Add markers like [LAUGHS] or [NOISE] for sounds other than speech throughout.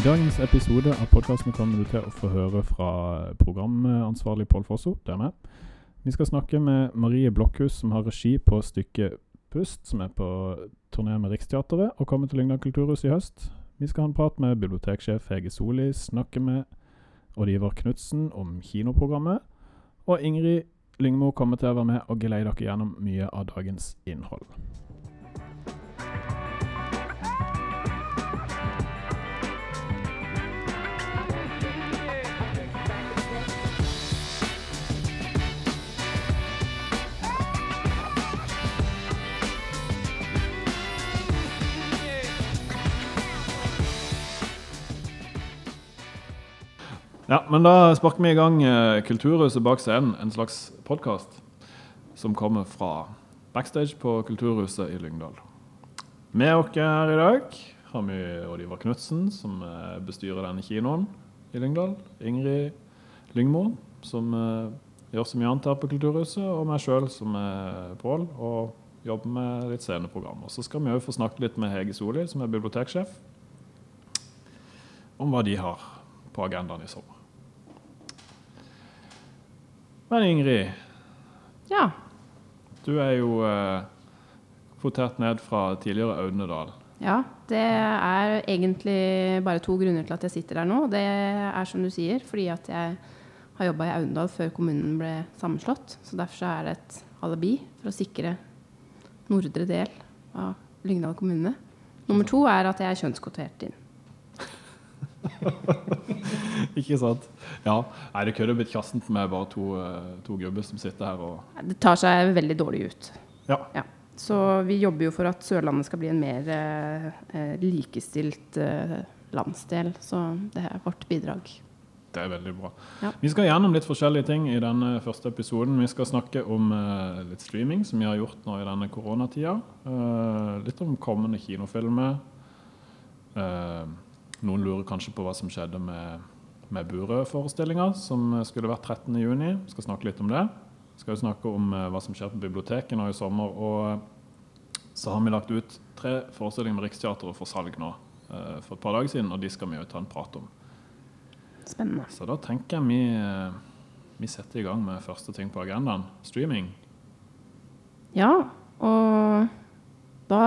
I dagens episode av podkasten kommer du til å få høre fra programansvarlig Pål Fosso, det er meg. Vi skal snakke med Marie Blokhus, som har regi på stykket Pust, som er på turné med Riksteatret og kommer til Lyngdal kulturhus i høst. Vi skal ha en prat med biblioteksjef Hege Soli, snakke med Odd Ivar Knutsen om kinoprogrammet, og Ingrid Lyngmo kommer til å være med og geleide dere gjennom mye av dagens innhold. Ja, men da sparker vi i gang eh, Kulturhuset bak scenen, en slags podkast som kommer fra backstage på Kulturhuset i Lyngdal. Med oss her i dag har vi Oliver Knutsen, som eh, bestyrer denne kinoen i Lyngdal. Ingrid Lyngmo, som eh, gjør så mye annet her på Kulturhuset. Og meg sjøl, som er Pål, og jobber med litt sceneprogram. Og så skal vi òg få snakke litt med Hege Soli, som er biblioteksjef, om hva de har på agendaen i sommer. Men Ingrid, Ja. du er jo eh, kvotert ned fra tidligere Audnedal. ja. Det er egentlig bare to grunner til at jeg sitter her nå. Det er som du sier, fordi at jeg har jobba i Audendal før kommunen ble sammenslått. Så derfor så er det et alibi for å sikre nordre del av Lyngdal kommune. Nummer to er at jeg er kjønnskvotert inn. [LAUGHS] [LAUGHS] Ikke sant? Ja. Nei, det kødder blitt kassent med bare to, eh, to gubber som sitter her og Det tar seg veldig dårlig ut. Ja. Så vi jobber jo for at Sørlandet skal bli en mer eh, eh, likestilt eh, landsdel. Så det er vårt bidrag. Det er veldig bra. Ja. Vi skal gjennom litt forskjellige ting i denne første episoden. Vi skal snakke om eh, litt streaming, som vi har gjort nå i denne koronatida. Eh, litt om kommende kinofilmer. Eh, noen lurer kanskje på hva som skjedde med, med Burøe-forestillinga, som skulle vært 13.6. Vi skal snakke litt om det. Vi skal jo snakke om eh, hva som skjer på biblioteket nå i sommer. Og så har vi lagt ut tre forestillinger med Riksteatret for salg nå eh, for et par dager siden, og de skal vi jo ta en prat om. Spennende. Så da tenker jeg vi, eh, vi setter i gang med første ting på agendaen. Streaming. Ja, og da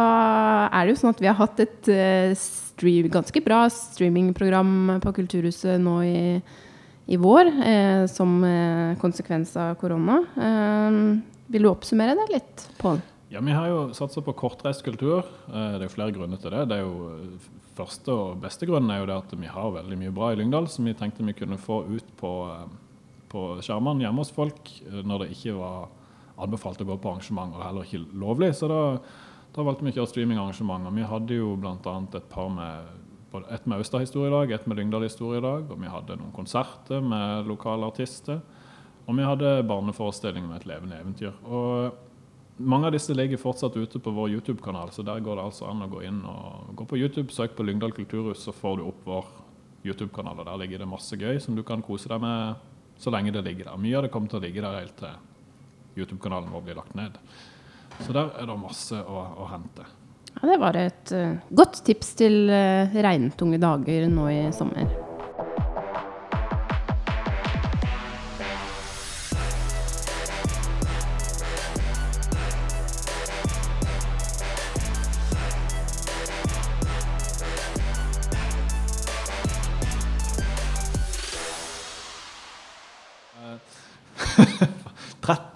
er det jo sånn at vi har hatt et eh, stream, ganske bra streamingprogram på Kulturhuset nå i, i vår, eh, som eh, konsekvens av korona. Eh, vil du oppsummere det litt, Pål? Ja, Vi har jo satsa på kortreist kultur. Eh, Det er jo flere grunner til det. Det er jo Første og beste grunnen er jo det at vi har veldig mye bra i Lyngdal som vi tenkte vi kunne få ut på, på skjermene hjemme hos folk når det ikke var anbefalt å gå på arrangement, og heller ikke lovlig. Så da, da valgte vi å kjøre og Vi hadde jo bl.a. et par med et med Austad-historie et med Lyngdal-historie. Og vi hadde noen konserter med lokale artister. Og vi hadde barneforestilling med et levende eventyr. Og mange av disse ligger fortsatt ute på vår YouTube-kanal, så der går det altså an å gå inn og gå på YouTube, søk på Lyngdal kulturhus, så får du opp vår YouTube-kanal. Og der ligger det masse gøy som du kan kose deg med så lenge det ligger der. Mye av det kommer til å ligge der helt til YouTube-kanalen vår blir lagt ned. Så der er det masse å, å hente. Ja, det var et uh, godt tips til uh, regntunge dager nå i sommer.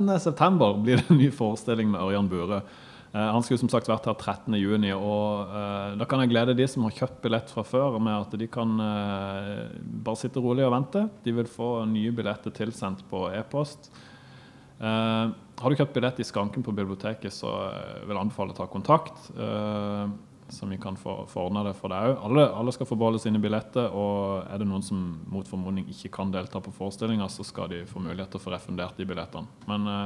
13.9 blir det en ny forestilling med Ørjan Bure. Eh, han skulle som sagt vært her 13.6, og uh, da kan jeg glede de som har kjøpt billett fra før, med at de kan uh, bare sitte rolig og vente. De vil få nye billetter tilsendt på e-post. Uh, har du kjøpt billett i skranken på biblioteket, så vil jeg anbefale å ta kontakt. Eh, så vi kan få, ordna det for deg òg. Alle, alle skal få beholde sine billetter. Og er det noen som mot formodning ikke kan delta på forestillinga, så skal de få mulighet til å få refundert de billettene. Men eh,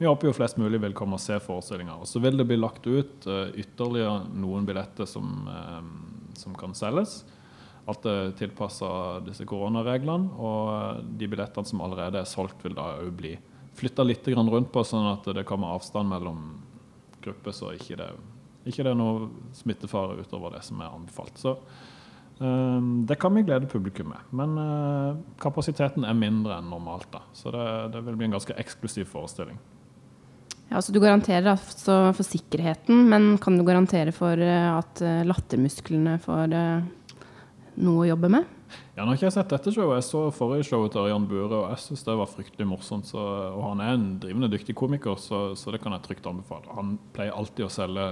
vi håper jo flest mulig vil komme og se forestillinga. Og så vil det bli lagt ut eh, ytterligere noen billetter som, eh, som kan selges. Alt er tilpassa disse koronareglene. Og de billettene som allerede er solgt, vil da òg bli flytta litt rundt på, sånn at det kommer avstand mellom grupper, så ikke det, ikke det er noe smittefare utover det som er anbefalt. Så Eh, det kan vi glede publikum med. Men eh, kapasiteten er mindre enn normalt. da. Så det, det vil bli en ganske eksklusiv forestilling. Ja, altså Du garanterer altså for sikkerheten, men kan du garantere for eh, at eh, lattermusklene får noe å jobbe med? Ja, nå har ikke jeg sett dette showet. Jeg så forrige showet til Ørjan Bure, og jeg syns det var fryktelig morsomt. Så, og han er en drivende dyktig komiker, så, så, det kan jeg trygt anbefale. Han pleier alltid å selge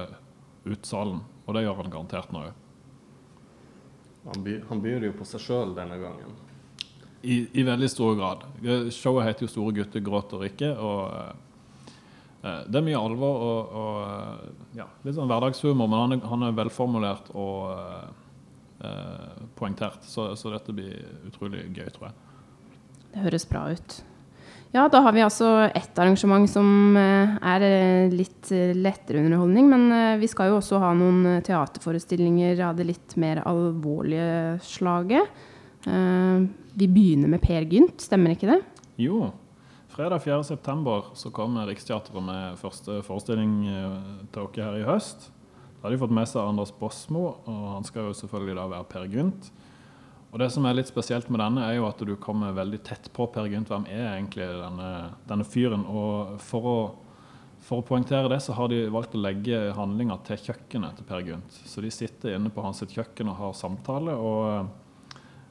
ut salen, og det gjør han garantert nå òg. Han, by, han byr jo på seg sjøl denne gangen. I, I, veldig stor grad. Showet heter jo 'Store gutter gråter ikke'. og Eh, det er mye alvor og, og eh, ja, litt sånn hverdagshumor, men han er, han er velformulert og eh, poengtert. Så, så, dette blir utrolig gøy, tror jeg. Det høres bra ut. Ja, da har vi altså ett arrangement som eh, er litt lettere underholdning. Men vi skal jo også ha noen teaterforestillinger av det litt mer alvorlige slaget. Vi begynner med Per Gynt, stemmer ikke det? Jo, Fredag 4.9 så kommer Riksteatret med første forestilling eh, til dere her i høst. Da har de fått med seg Anders Bosmo, og han skal jo selvfølgelig da være Per Gynt. Og Det som er litt spesielt med denne, er jo at du kommer veldig tett på Per Gynt. Hvem er egentlig denne, denne fyren? Og for å, for å, poengtere det, så har de valgt å legge handlinga til kjøkkenet til Per Gynt. Så de sitter inne på hans kjøkken og har samtale. og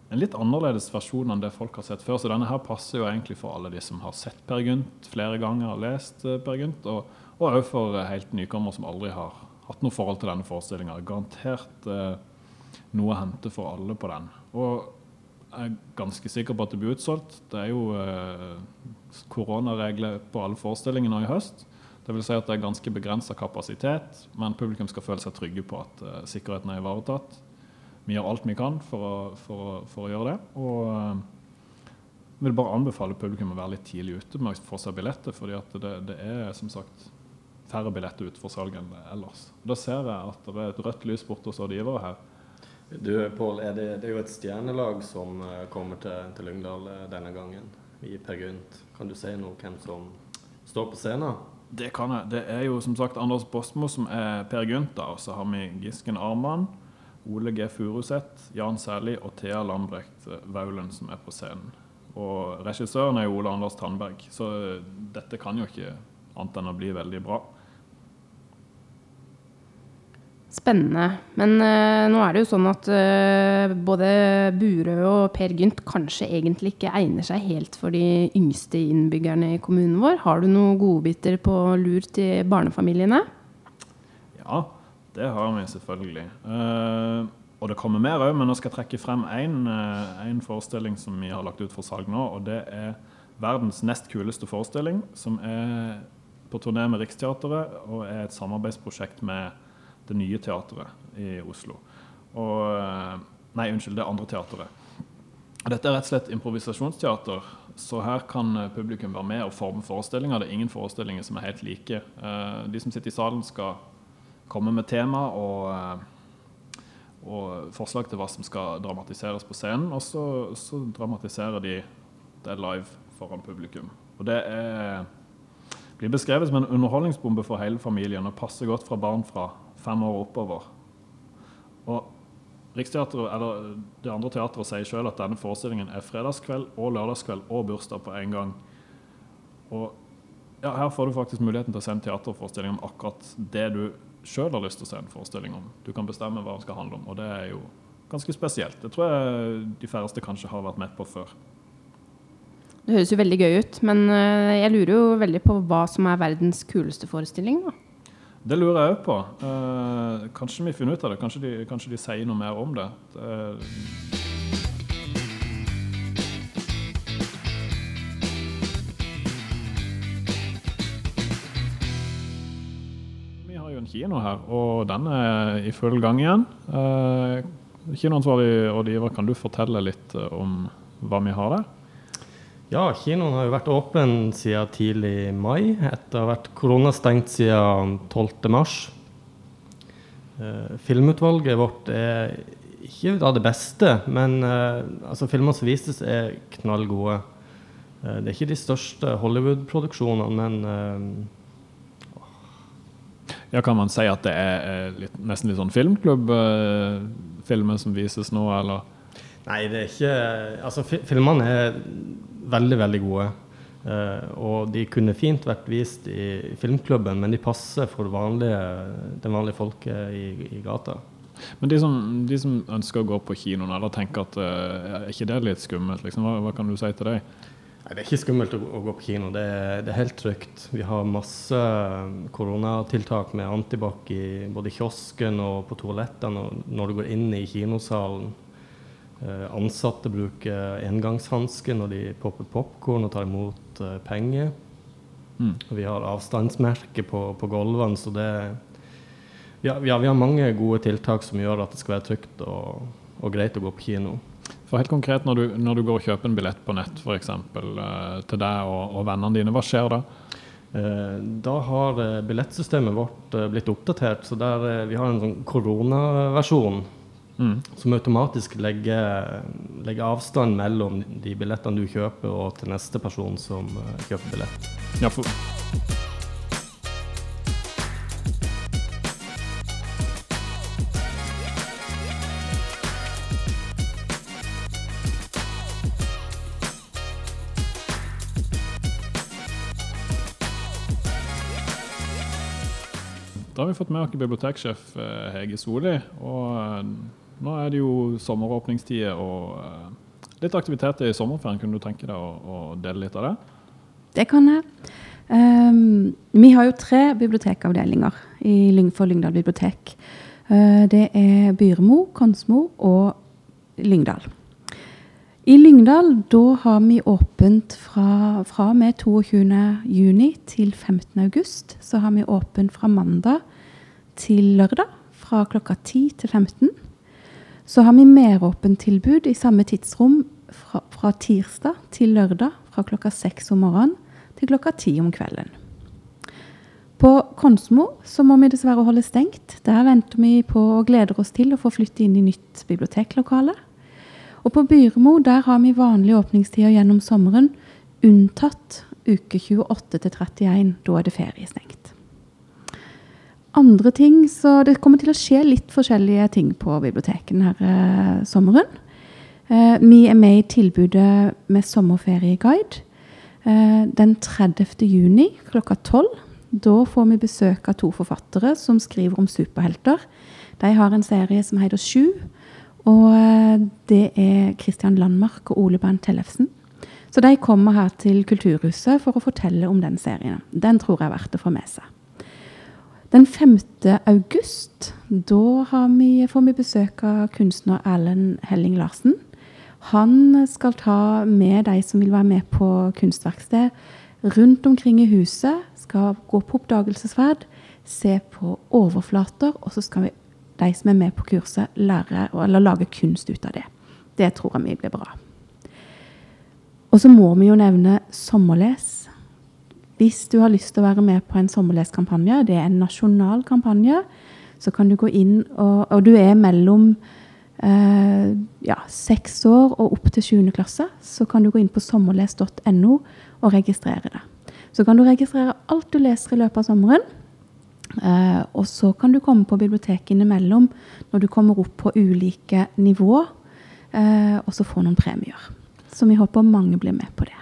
en litt annerledes versjon enn det folk har sett før. Så denne her passer jo egentlig for alle de som har sett Per Gynt flere ganger, har lest eh, Per Gynt, og òg for eh, helt nykommere som aldri har hatt noe forhold til denne forestillinga. Garantert eh, noe å hente for alle på den. Og jeg er ganske sikker på at det blir utsolgt. Det er jo eh, koronaregler på alle forestillingene i høst. Det vil si at det er ganske begrensa kapasitet, men publikum skal føle seg trygge på at eh, sikkerheten er ivaretatt vi gjør alt vi kan for å, for, for å gjøre det. Og jeg vil bare anbefale publikum å være litt tidlig ute med å få seg billetter, fordi det, det, er som sagt færre billetter ute for salg enn ellers. Og Da ser jeg at det er et rødt lys borte hos rådgivere her. Du, Pål, det, det, er jo et stjernelag som eh, kommer til, til Lyngdal eh, denne gangen, i Per Gynt. Kan du si noe hvem som står på scenen? Det kan jeg. Det er jo som sagt Anders Bosmo som er Per Gynt, da, og så har vi Gisken Arman. Ole G. Furuseth, Jan Sæli og Thea Lambrecht Vaulen som er på scenen. Og regissøren er jo Ole Anders Tandberg, så dette kan jo ikke annet enn å bli veldig bra. Spennende. Men uh, nå er det jo sånn at uh, både Burøe og Per Gynt kanskje egentlig ikke egner seg helt for de yngste innbyggerne i kommunen vår. Har du noen godbiter på lur til barnefamiliene? Ja, det har vi selvfølgelig. Uh, og det kommer mer òg, men nå skal jeg trekke frem én forestilling som vi har lagt ut for salg nå. Og det er verdens nest kuleste forestilling, som er på turné med Riksteatret og er et samarbeidsprosjekt med det nye teatret i Oslo. Og, uh, nei, unnskyld, det andre teatret. Dette er rett og slett improvisasjonsteater, så her kan publikum være med og forme forestillinger. Det er ingen forestillinger som er helt like. De som sitter i salen, skal komme med tema og, eh, og, forslag til hva som skal dramatiseres på scenen. Og så, så, dramatiserer de det live foran publikum. Og det er, blir beskrevet som en underholdningsbombe for hele familien og passer godt fra barn fra fem år oppover. Og Riksteatret, eller Det andre teatret sier selv at denne forestillingen er fredagskveld og lørdagskveld og bursdag på en gang. Og ja, Her får du faktisk muligheten til å se en teaterforestilling om akkurat det du sjøl har lyst til å se en forestilling om. Du kan bestemme hva den skal handle om, og det er jo ganske spesielt. Det tror jeg de færreste kanskje har vært med på før. Det høres jo veldig gøy ut, men eh, jeg lurer jo veldig på hva som er verdens kuleste forestilling. da. Det lurer jeg òg på. Eh, kanskje vi finner ut av det. Kanskje de, kanskje de sier noe mer om det. det kino her, og den er i full gang igjen. Eh, Kinoansvarlig rådgiver, kan du fortelle litt eh, om hva vi har der? Ja, kinoen har jo vært åpen siden tidlig mai, etter å ha vært koronastengt siden 12.3. mars. filmutvalget vårt er ikke av det beste, men eh, altså, filmene som vises, er knallgode. Eh, det er ikke de største Hollywood-produksjonene, men eh, ja, Kan man si at det er litt, nesten litt sånn filmklubb? Eh, filmer som vises nå, eller? Nei, det er ikke Altså, fi filmene er veldig, veldig gode. Uh, og de kunne fint vært vist i filmklubben, men de passer for vanlige, det vanlige folket i, i gata. Men de som, de som, ønsker å gå på kinoen, eller tenker at uh, er ikke det litt skummelt, liksom, hva, hva, kan du si til? Nei, Det er ikke skummelt å, å gå på kino, det er, det er, helt trygt. Vi har masse koronatiltak med antibac i både kiosken og på toalettene og når du går inn i kinosalen. Eh, ansatte bruker engangshansker når de popper popkorn og tar imot eh, penger. Mm. vi har avstandsmerke på, på gulvene, så det ja, vi, har, vi, har, mange gode tiltak som gjør at det skal være trygt og, og greit å gå på kino. For helt konkret, Når du, når du går og kjøper en billett på nett for eksempel, eh, til deg og, og vennene dine, hva skjer da? Da har billettsystemet vårt blitt oppdatert. så der, Vi har en sånn koronaversjon Mm. Som automatisk legger, legger, avstand mellom de billettene du kjøper, og til neste person som uh, kjøper billett. Ja, for Da har vi fått med oss biblioteksjef eh, Hege Soli. og eh, nå er det jo sommeråpningstider og uh, litt aktivitet i sommerferien. Kunne du tenke deg å, å, dele litt av det? Det kan jeg. Um, vi har jo tre bibliotekavdelinger i, for Lyngdal bibliotek. Uh, det er Byremo, Konsmo og Lyngdal. I Lyngdal da har vi åpent fra, fra med 22.6 til 15.8. Så har vi åpent fra mandag til lørdag fra klokka 10 til 15. Så har vi meråpent tilbud i samme tidsrom fra, fra, tirsdag til lørdag fra klokka seks om morgenen til klokka ti om kvelden. På Konsmo så må vi dessverre holde stengt. Der venter vi på og gleder oss til å få flytte inn i nytt biblioteklokale. Og på Byremo der har vi vanlige åpningstider gjennom sommeren, unntatt uke 28 til 31. Da er det feriestengt andre ting, så det kommer til å skje litt forskjellige ting på bibliotekene her eh, sommeren. Eh, vi er med i tilbudet med sommerferieguide eh, den 30. juni klokka 12. Da får vi besøk av to forfattere som skriver om superhelter. De har en serie som heter Sju. Og det er Christian Landmark og Ole Bernt Tellefsen. Så de kommer her til Kulturhuset for å fortelle om den serien. Den tror jeg er verdt å få med seg. Den 5. august da vi, får vi besøk av kunstner Erlend Helling Larsen. Han skal ta med de som vil være med på kunstverksted rundt omkring i huset. Skal gå på oppdagelsesferd, se på overflater, og så skal vi, de som er med på kurset, lære eller lage kunst ut av det. Det tror jeg vi blir bra. Og så må vi jo nevne Sommerles hvis du har lyst til å være med på en sommerleskampanje, det er en nasjonal kampanje, så kan du gå inn og, og du er mellom eh, ja, seks år og opp til 7. klasse, så kan du gå inn på sommerles.no og registrere det. Så kan du registrere alt du leser i løpet av sommeren. Eh, og så kan du komme på biblioteket innimellom når du kommer opp på ulike nivåer, eh, og så få noen premier. Så vi håper mange blir med på det.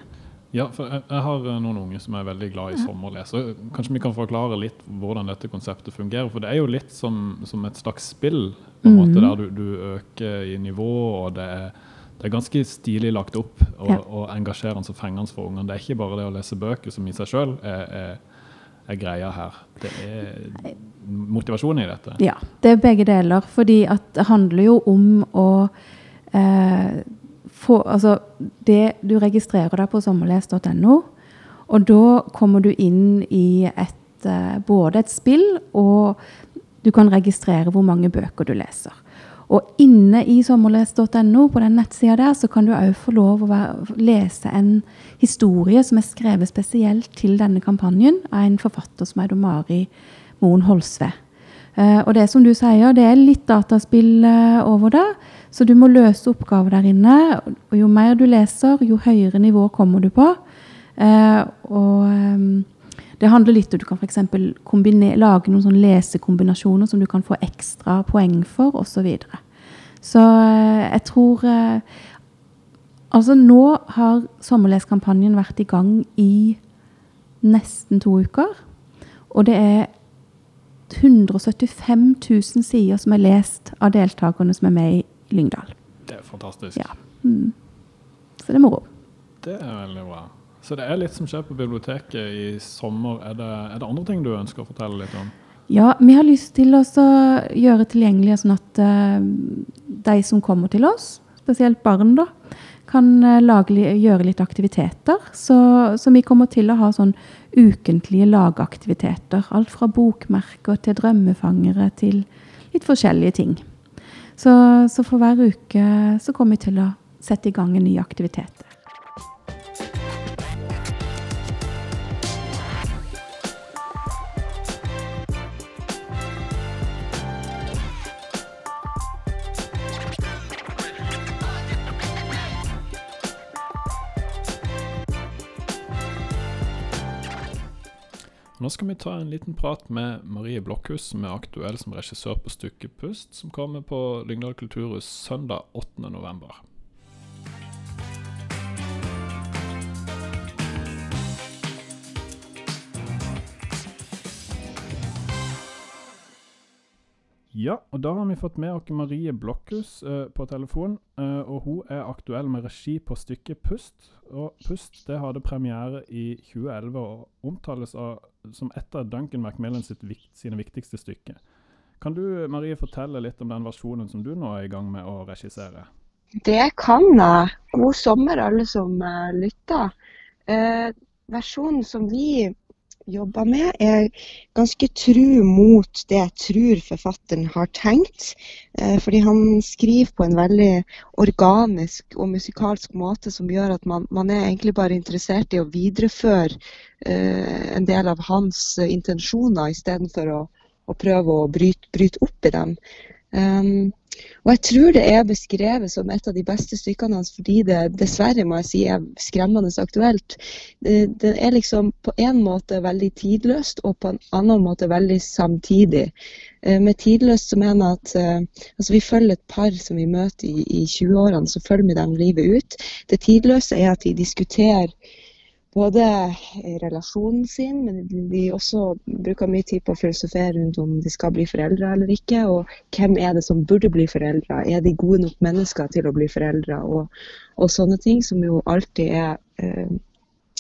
Ja, for jeg, jeg, har eh, noen unge som er veldig glad i sommerlese. Kanskje vi kan forklare litt hvordan dette konseptet fungerer. For det er jo litt som, som et slags spill, på en måte, mhm. der du, du, øker i nivå. og det er, det er ganske stilig lagt opp og, ja. og engasjerende og fengende for ungene. Det er ikke bare det å lese bøker som i seg sjøl er, er, er, greia her. Det er motivasjonen i dette. Ja, det er begge deler. Fordi det handler jo om å eh, få, altså, det, Du registrerer deg på sommerles.no, og da kommer du inn i et, uh, både et spill, og du kan registrere hvor mange bøker du leser. Og inne i sommerles.no, på den nettsida der, så kan du òg få lov å være, lese en historie som er skrevet spesielt til denne kampanjen av en forfatter som heter Mari Moen Holsve. Uh, og det som du sier, det er litt dataspill uh, over det. Så du må løse oppgaver der inne. Og jo mer du leser, jo høyere nivå kommer du på. Eh, og um, det handler litt om du kan f.eks. lage noen sånne lesekombinasjoner som du kan få ekstra poeng for, osv. Så, videre. Så eh, jeg tror eh, Altså, nå har sommerleskampanjen vært i gang i nesten to uker. Og det er 175 000 sider som er lest av deltakerne som er med i Lyngdal. Det er fantastisk. Ja. Mm. Så det er moro. Det er veldig bra. Så det er litt som skjer på biblioteket i sommer. Er det, er det andre ting du ønsker å fortelle litt om? Ja, vi har lyst til å gjøre tilgjengelig sånn at uh, de som kommer til oss, spesielt barn, da, kan uh, lage, gjøre litt aktiviteter. Så, så, vi kommer til å ha sånn ukentlige lagaktiviteter. Alt fra bokmerker til drømmefangere til litt forskjellige ting. Så, så for hver uke så kommer vi til å sette i gang en ny aktivitet. Nå skal vi ta en liten prat med Marie Blokhus, som er aktuell som regissør på Stykkepust, som kommer på Lyngdal kulturhus søndag 8.11. Ja, og da har vi fått med oss Marie Blokhus uh, på telefon. Uh, og hun er aktuell med regi på stykket 'Pust'. Og 'Pust' det hadde premiere i 2011 og omtales av, som et av Duncan Macmillan sine viktigste stykker. Kan du Marie, fortelle litt om den versjonen som du nå er i gang med å regissere? Det kan jeg. God sommer, alle som uh, lytter. versjonen som vi jobber med, er ganske tru mot det jeg tror forfatteren har tenkt. Eh, fordi han skriver på en veldig organisk og musikalsk måte som gjør at man, man er egentlig bare interessert i å videreføre eh, en del av hans intensjoner, istedenfor å, å prøve å bryte, bryte opp i dem. Um, og jeg tror det er beskrevet som et av de beste stykkene hans fordi det dessverre må jeg si er skremmende aktuelt. Det, er liksom på en måte veldig tidløst og på en annen måte veldig samtidig. Eh, med tidløst så mener jeg at eh, altså vi følger et par som vi møter i, i 20-årene, så følger vi dem livet ut. Det tidløse er at vi diskuterer både relasjonen sin, men de også bruker mye tid på å filosofere rundt om de skal bli foreldre eller ikke. Og hvem er det som burde bli foreldre? Er de gode nok mennesker til å bli foreldre? Og, og sånne ting som jo alltid er eh,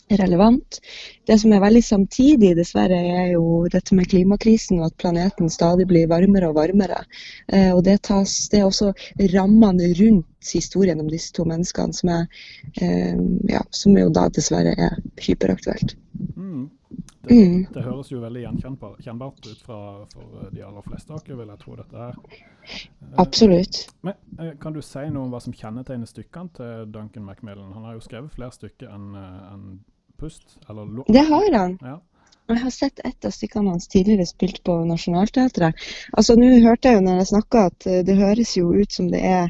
relevant. Det som er veldig samtidig, dessverre, er jo dette med klimakrisen og at planeten stadig blir varmere og varmere. Eh, og det, tas, det er også rammene rundt historien om disse to menneskene som, er, eh, ja, som jo da dessverre er hyperaktuelt. Mm. Det, mm. det, høres jo veldig gjenkjennbart ut fra, for de aller fleste av dere, vil jeg tro dette er. Eh, Absolutt. Men Kan du si noe om hva som kjennetegner stykkene til Duncan Macmillan? Han har jo skrevet flere stykker enn en pust? det har han. Ja. Jeg har sett et av stykkene hans tidligere spilt på Nationaltheatret. Altså, Nå hørte jeg jo når jeg snakka at eh, det høres jo ut som det er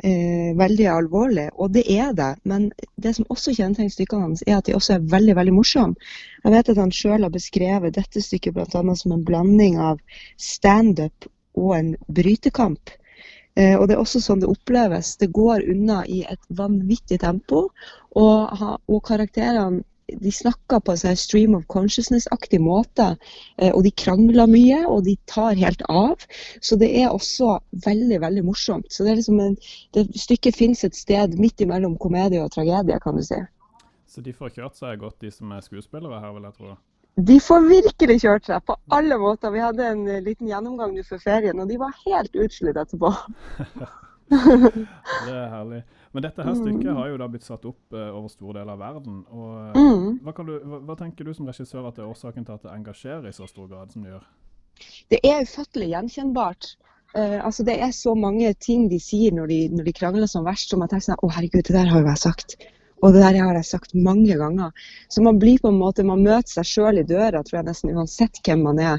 eh, veldig alvorlig, og det er det. Men det som også kjennetegner stykkene hans, er at de også er veldig veldig morsomme. Jeg vet at han sjøl har beskrevet dette stykket bl.a. som en blanding av standup og en brytekamp. Eh, og det er også sånn det oppleves. Det går unna i et vanvittig tempo, og, og karakterene de snakker på en sånn stream of consciousness-aktig måte. Eh, og de krangler mye, og de tar helt av. Så det er også veldig veldig morsomt. Så det, er liksom en, det Stykket finnes et sted midt imellom komedie og tragedie, kan du si. Så de får kjørt seg godt, de som er skuespillere her, vil jeg tro? De får virkelig kjørt seg på alle måter. Vi hadde en liten gjennomgang før ferien, og de var helt utslitt etterpå. [LAUGHS] det er herlig. Men dette her stykket mm. har jo da blitt satt opp uh, over store deler av verden. og uh, hva, du, hva, hva, tenker du som regissør at det er årsaken til at det engasjerer i så stor grad som det gjør? Det er ufattelig gjenkjennbart. Uh, altså Det er så mange ting de sier når de, når de krangler som verst, som jeg tenker sånn Å, herregud, det der har jo jeg sagt. Og det der har jeg sagt mange ganger. Så man blir på en måte, man møter seg sjøl i døra, tror jeg nesten uansett hvem man er.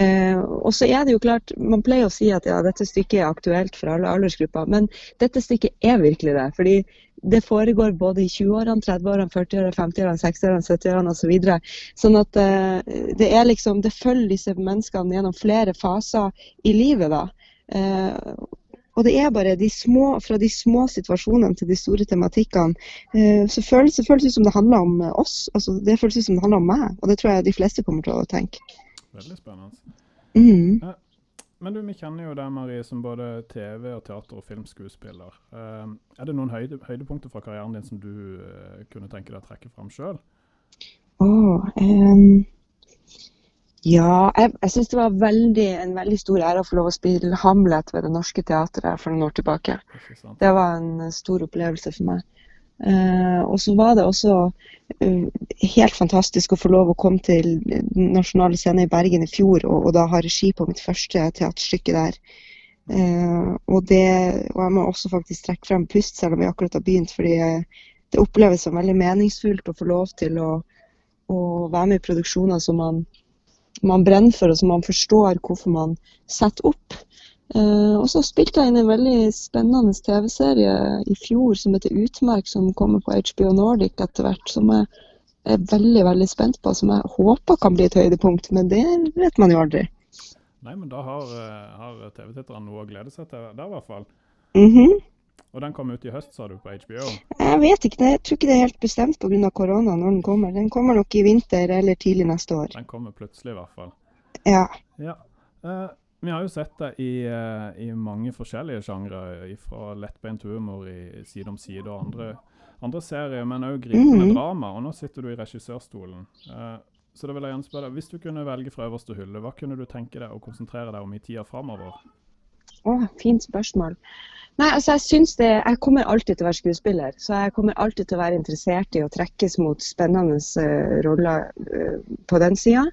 Eh, og så er det jo klart, Man pleier å si at ja, dette stykket er aktuelt for alle aldersgrupper, men dette stykket er virkelig det. fordi det foregår både i 20-årene, 30-årene, 40-årene, 50-årene, 60-årene, 70-årene osv. Så sånn at eh, det er liksom, det følger disse menneskene gjennom flere faser i livet. da. Eh, og det er bare de små, fra de små situasjonene til de store tematikkene. Eh, så føles føles ut som det handler om oss. altså Det føles ut som det handler om meg, og det tror jeg de fleste kommer til å tenke. Veldig spennende. Mm. Men du, vi kjenner jo deg, Marie, som både TV- og teater- og filmskuespiller. Eh, er det noen høyde, høydepunkter fra karrieren din som du eh, kunne tenke deg å trekke fram sjøl? Oh, um, ja, jeg, jeg syns det var veldig, en veldig stor ære å få lov å spille Hamlet ved Det Norske Teatret for noen år tilbake. Det var en stor opplevelse for meg. Eh, og så var det også eh, helt fantastisk å få lov å komme til Den nasjonale scenen i Bergen i fjor og, og da ha regi på mitt første teaterstykke der. Eh, og, det, og jeg må også faktisk trekke frem Pust, selv om vi akkurat har begynt, fordi det oppleves som veldig meningsfullt å få lov til å, å være med i produksjoner som man, man brenner for, og som man forstår hvorfor man setter opp. Eh, og så spilte jeg inn en veldig spennende TV-serie i fjor som heter Utmerk, som kommer på HBO Nordic etter hvert. Som jeg er veldig veldig spent på, som jeg håper kan bli et høydepunkt. Men det vet man jo aldri. Nei, men da har, eh, har TV-titterne noe å glede seg til der, i hvert fall. Mhm. Og den kom ut i høst, sa du, på HBO? Jeg vet ikke, jeg tror ikke det er helt bestemt pga. korona når den kommer. Den kommer nok i vinter eller tidlig neste år. Den kommer plutselig, i hvert fall. Ja. Ja. Eh, vi har jo sett det i, eh, i mange forskjellige sjangre, fra lettbeint humor i Side om side og andre, andre serier, men òg gripende Mhm. drama. Og nå sitter du i regissørstolen. Eh, så da vil jeg gjerne spørre deg, hvis du kunne velge fra øverste hylle, hva kunne du tenke deg å konsentrere deg om i tida framover? Å, fint spørsmål. Nei, altså jeg synes det Jeg kommer alltid til å være skuespiller, så jeg kommer alltid til å være interessert i å trekkes mot spennende uh, roller uh, på den sida.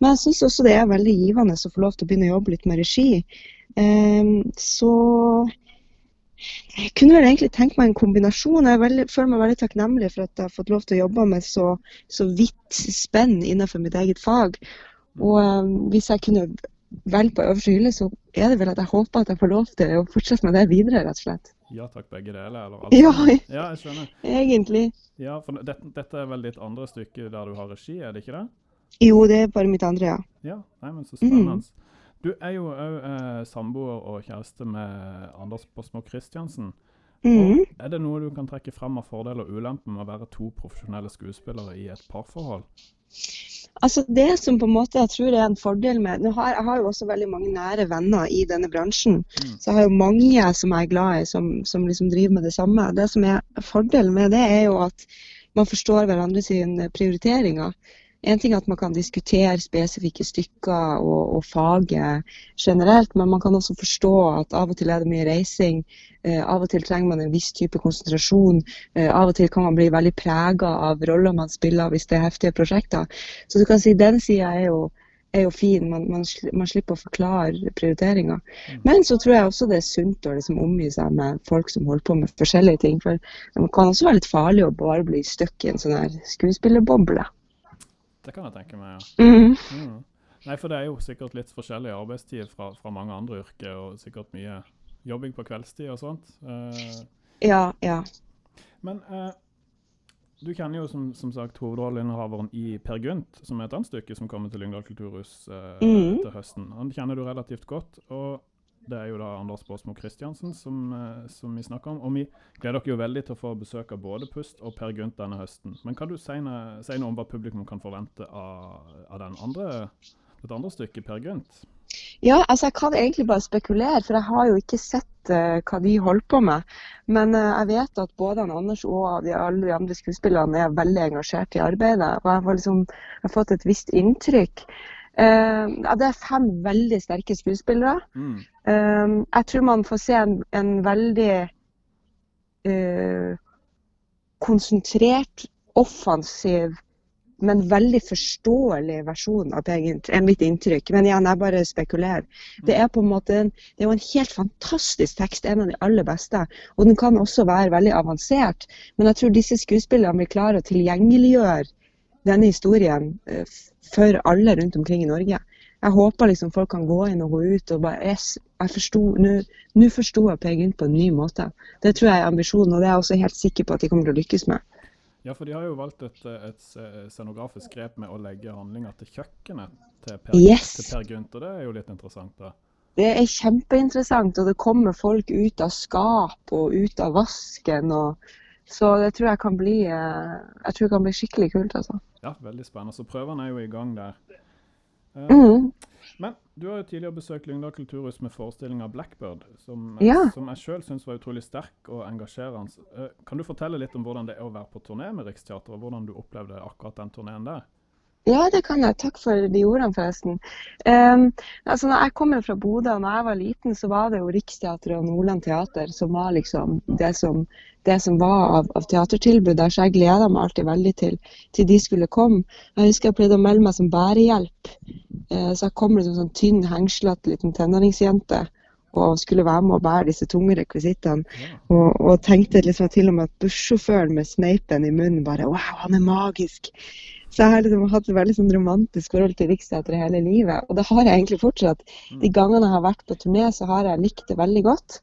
Men jeg syns også det er veldig givende å få lov til å begynne å jobbe litt med regi. Um, så jeg kunne vel egentlig tenkt meg en kombinasjon. Jeg veldig, føler meg veldig takknemlig for at jeg har fått lov til å jobbe med så, så vidt spenn innenfor mitt eget fag. Og um, hvis jeg kunne velge på øverste hylle, så er det vel at jeg håper at jeg får lov til å fortsette med det videre, rett og slett. Ja takk, begge deler, eller alt? Ja. [LAUGHS] ja, jeg skjønner. Egentlig. Ja, for dette, dette er vel ditt andre stykke der du har regi, er det ikke det? Jo, det er bare mitt andre, ja. Ja, nei, men så Mm. spennende. Du er jo òg eh, samboer og kjæreste med Anders Bosmo Christiansen. Og Er det noe du kan trekke frem av fordeler og ulemper med å være to profesjonelle skuespillere i et parforhold? Altså Det som på en måte jeg tror er en fordel med har, Jeg har jo også veldig mange nære venner i denne bransjen. Mm. Så jeg har jo mange som jeg er glad i, som, som liksom driver med det samme. Det som er Fordelen med det er jo at man forstår hverandre sine prioriteringer. En ting er at man kan diskutere spesifikke stykker og, og faget generelt, men man kan også forstå at av og til er det mye reising. Eh, av og til trenger man en viss type konsentrasjon. Eh, av og til kan man bli veldig prega av roller man spiller hvis det er heftige prosjekter. Så du kan si den sida er jo er jo fin, man, man, man slipper å forklare prioriteringer. Men så tror jeg også det er sunt å liksom omgi seg med folk som holder på med forskjellige ting. For det kan også være litt farlig å bare bli stuck i en sånn her skuespillerboble. Det kan jeg tenke meg, ja. Mm. Mm. Nei, for det er jo sikkert litt forskjellig arbeidstid fra, fra mange andre yrker, og sikkert mye jobbing på kveldstid og sånt. Eh, Ja, ja. men eh, du kjenner jo som, som sagt hovedrolleinnehaveren i Per Gynt, som er et annet stykke som kommer til Lyngdal kulturhus eh, mm. til høsten. Han kjenner du relativt godt. og det er jo da Anders Båsmo Christiansen som, eh, som vi snakker om. Og vi gleder dere jo veldig til å få besøk av både Pust og Per Gynt denne høsten. Men kan du si, noe- si noe om hva publikum kan forvente av, av andre, det andre stykket, Per Gynt? Ja, altså jeg kan egentlig bare spekulere, for jeg har jo ikke sett uh, hva de holder på med. Men uh, jeg vet at både Anders og de, alle de andre skuespillerne er veldig engasjert i arbeidet. Og jeg har liksom jeg har fått et visst inntrykk. Eh, ja, det er fem veldig sterke skuespillere. Mm. Eh, jeg tror man får se en, en veldig uh, konsentrert, offensiv, men veldig forståelig versjon av det, er mitt inntrykk. Men igjen, jeg bare spekulerer. Det er på en måte en, det er jo en helt fantastisk tekst, en av de aller beste. Og den kan også være veldig avansert. Men jeg tror disse skuespillerne vil klare å tilgjengeliggjøre denne historien eh, for alle rundt omkring i Norge. Jeg håper liksom folk kan gå inn og gå ut og bare yes, jeg forsto, Nå nå forsto jeg Per Gynt på en ny måte. Det tror jeg er ambisjonen, og det er jeg også helt sikker på at de kommer til å lykkes med. Ja, for de har jo valgt et, et scenografisk grep med å legge handlinga til kjøkkenet til Per, Yes. til per Gynt, og det er jo litt interessant, da. det er kjempeinteressant, og det kommer folk ut av skap og ut av vasken. Og, så det tror jeg kan bli, eh, jeg tror det kan bli skikkelig kult. altså. Ja, veldig spennende. Så prøvene er jo i gang der. Uh, Mm. Men du har jo tidligere besøkt Lyngdal kulturhus med forestillinga 'Blackbird', som, Ja. som jeg sjøl syns var utrolig sterk og engasjerende. Uh, Kan du fortelle litt om hvordan det er å være på turné med Riksteatret, og hvordan du opplevde akkurat den turneen der? Ja, det kan jeg. Takk for de ordene, forresten. Um, altså, når jeg kommer fra Bodø, og når jeg var liten, så var det jo Riksteatret og Nordland Teater som var liksom det som, det som var av, av teatertilbud der, så jeg gleda meg alltid veldig til, til de skulle komme. Jeg husker jeg pleide å melde meg som bærehjelp. uh, så jeg kom som sånn tynn, hengslete liten tenåringsjente og skulle være med å bære disse tunge rekvisittene. Og, og tenkte liksom til og med at bussjåføren med sneipen i munnen bare Wow, han er magisk! Så jeg har liksom hatt et veldig sånn romantisk forhold til Riksteatret hele livet. Og det har jeg egentlig fortsatt. De gangene jeg har vært på turné, så har jeg likt det veldig godt.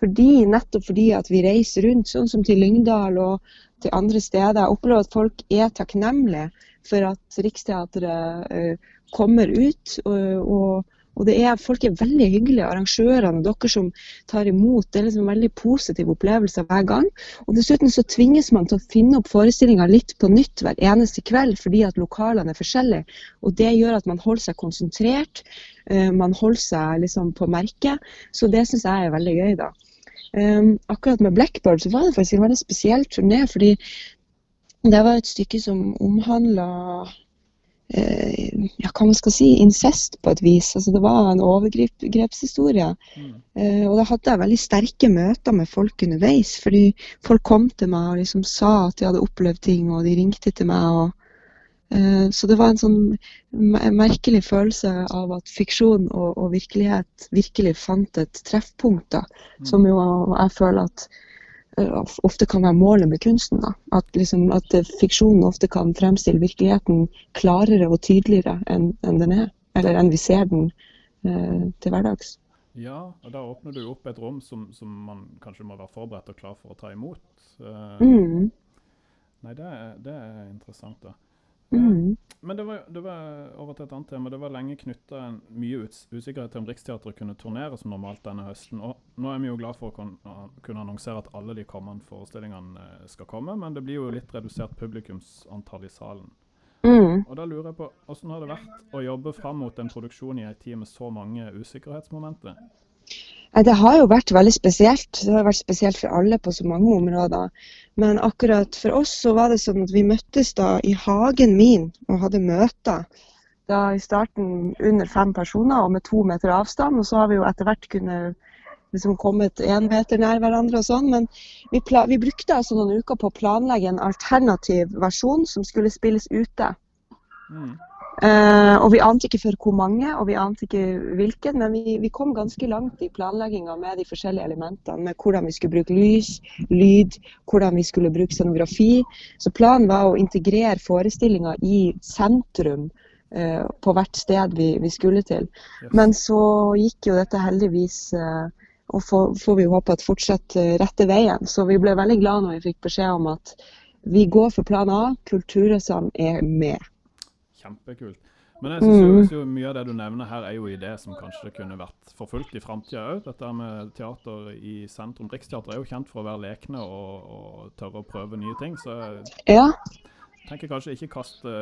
Fordi, nettopp fordi at vi reiser rundt, sånn som til Lyngdal og til andre steder. Jeg opplever at folk er takknemlige for at Riksteatret uh, kommer ut. Og, og, og det er, folk er veldig hyggelige, arrangørene, dere som tar imot. Det er liksom en veldig positiv opplevelse hver gang. Og dessuten så tvinges man til å finne opp forestillinga litt på nytt hver eneste kveld, fordi at lokalene er forskjellige. Og det gjør at man holder seg konsentrert, eh, man holder seg liksom på merket. Så det syns jeg er veldig gøy, da. Um, akkurat med Blackbird så var det faktisk en veldig spesiell turné, fordi det var et stykke som omhandla eh, ja, hva man skal si, incest på et vis. Altså, det var en overgrepshistorie. Eh, og da hadde jeg veldig sterke møter med folk underveis. Fordi folk kom til meg og liksom sa at de hadde opplevd ting, og de ringte til meg. og uh, så det var en sånn merkelig følelse av at fiksjon og, og virkelighet virkelig fant et treffpunkt. da, Som jo jeg føler at eh, ofte kan være målet med kunsten. da, At, liksom, at eh, fiksjonen ofte kan fremstille virkeligheten klarere og tydeligere enn enn den er. Eller enn vi ser den eh, til hverdags. Ja, og da åpner du opp et rom som, som man kanskje må være forberedt og klar for å ta imot. Eh, Mm. Nei, det er, det er interessant, da. Mm. Men det var, det var over til et annet tema. Det var lenge knytta mye us usikkerhet til om Riksteatret kunne turnere som normalt denne høsten. Og nå er vi jo glad for å kunne annonsere at alle de kommende forestillingene eh, skal komme, men det blir jo litt redusert publikumsantall i salen. Mm. Og da lurer jeg på, Hvordan har det vært å jobbe fram mot en produksjon i en tid med så mange usikkerhetsmomenter? Det har jo vært veldig spesielt. Det har vært spesielt for alle på så mange områder. Men akkurat for oss så var det sånn at vi møttes da i hagen min og hadde møter. Da i starten under fem personer og med to meter avstand. Og så har vi jo etter hvert kunnet liksom kommet én meter nær hverandre og sånn. Men vi, vi brukte altså noen uker på å planlegge en alternativ versjon som skulle spilles ute. Mm. Eh, og vi ante ikke for hvor mange, og vi ante ikke hvilken, men vi, vi kom ganske langt i planlegginga med de forskjellige elementene. Med hvordan vi skulle bruke lys, lyd, hvordan vi skulle bruke scenografi. Så planen var å integrere forestillinga i sentrum uh, på hvert sted vi, vi skulle til. Yes. Men så gikk jo dette heldigvis uh, og får, får vi håpe at fortsatt eh, rette veien. Så vi ble veldig glad når vi fikk beskjed om at vi går for plan A, Kulturhuset er med. Kjempekult. Men jeg synes jo, Mm. jo mye av det du nevner her, er jo i det som kanskje kunne vært forfulgt i framtida òg. Dette med teater i sentrum. Riksteatret er jo kjent for å være lekne og, og tørre å prøve nye ting. Så Ja, tenker kanskje ikke kaste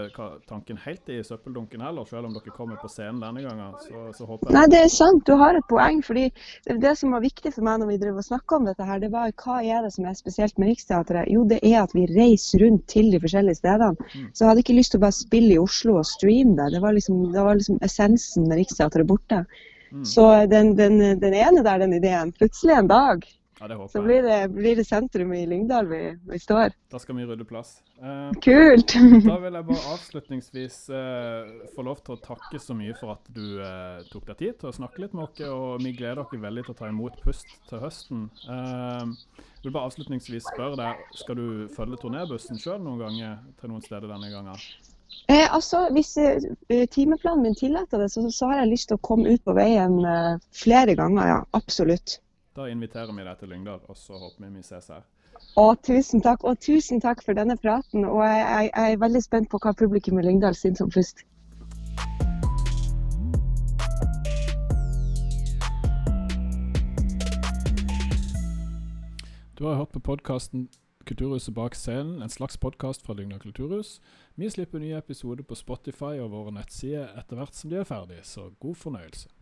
tanken helt i søppeldunken heller, selv om dere kommer på scenen denne gangen. Så, så håper jeg Nei, det er sant. Du har et poeng. fordi det, som var viktig for meg når vi drev og snakka om dette, her, det var hva er det som er spesielt med Riksteatret? Jo, det er at vi reiser rundt til de forskjellige stedene. Så jeg hadde ikke lyst til å bare spille i Oslo og streame det. Det var liksom, det var liksom essensen med Riksteatret borte. Så den, den, den ene der, den ideen, plutselig en dag, Ja, det håper jeg. blir det, blir det sentrum i Lyngdal vi, vi står. Da skal vi rydde plass. Eh, Kult! Da vil jeg bare avslutningsvis eh, få lov til å takke så mye for at du eh, tok deg tid til å snakke litt med oss, og vi gleder dere veldig til å ta imot Pust til høsten. Jeg vil bare avslutningsvis spørre deg, skal du følge turnébussen sjøl noen ganger til noen steder denne gangen? Eh, altså, Hvis eh, timeplanen min tillater det, så, så har jeg lyst til å komme ut på veien eh, flere ganger, ja. Absolutt. Da inviterer vi deg til Lyngdal, og så håper vi vi ses her. Å, tusen takk. Og tusen takk for denne praten. Og jeg, jeg, jeg er veldig spent på hva publikum i Lyngdal syns om først. Du har hørt på podkasten Kulturhuset bak scenen, en slags podkast fra Lygna kulturhus. Vi slipper nye episoder på Spotify og våre nettsider etter hvert som de er ferdige, så god fornøyelse.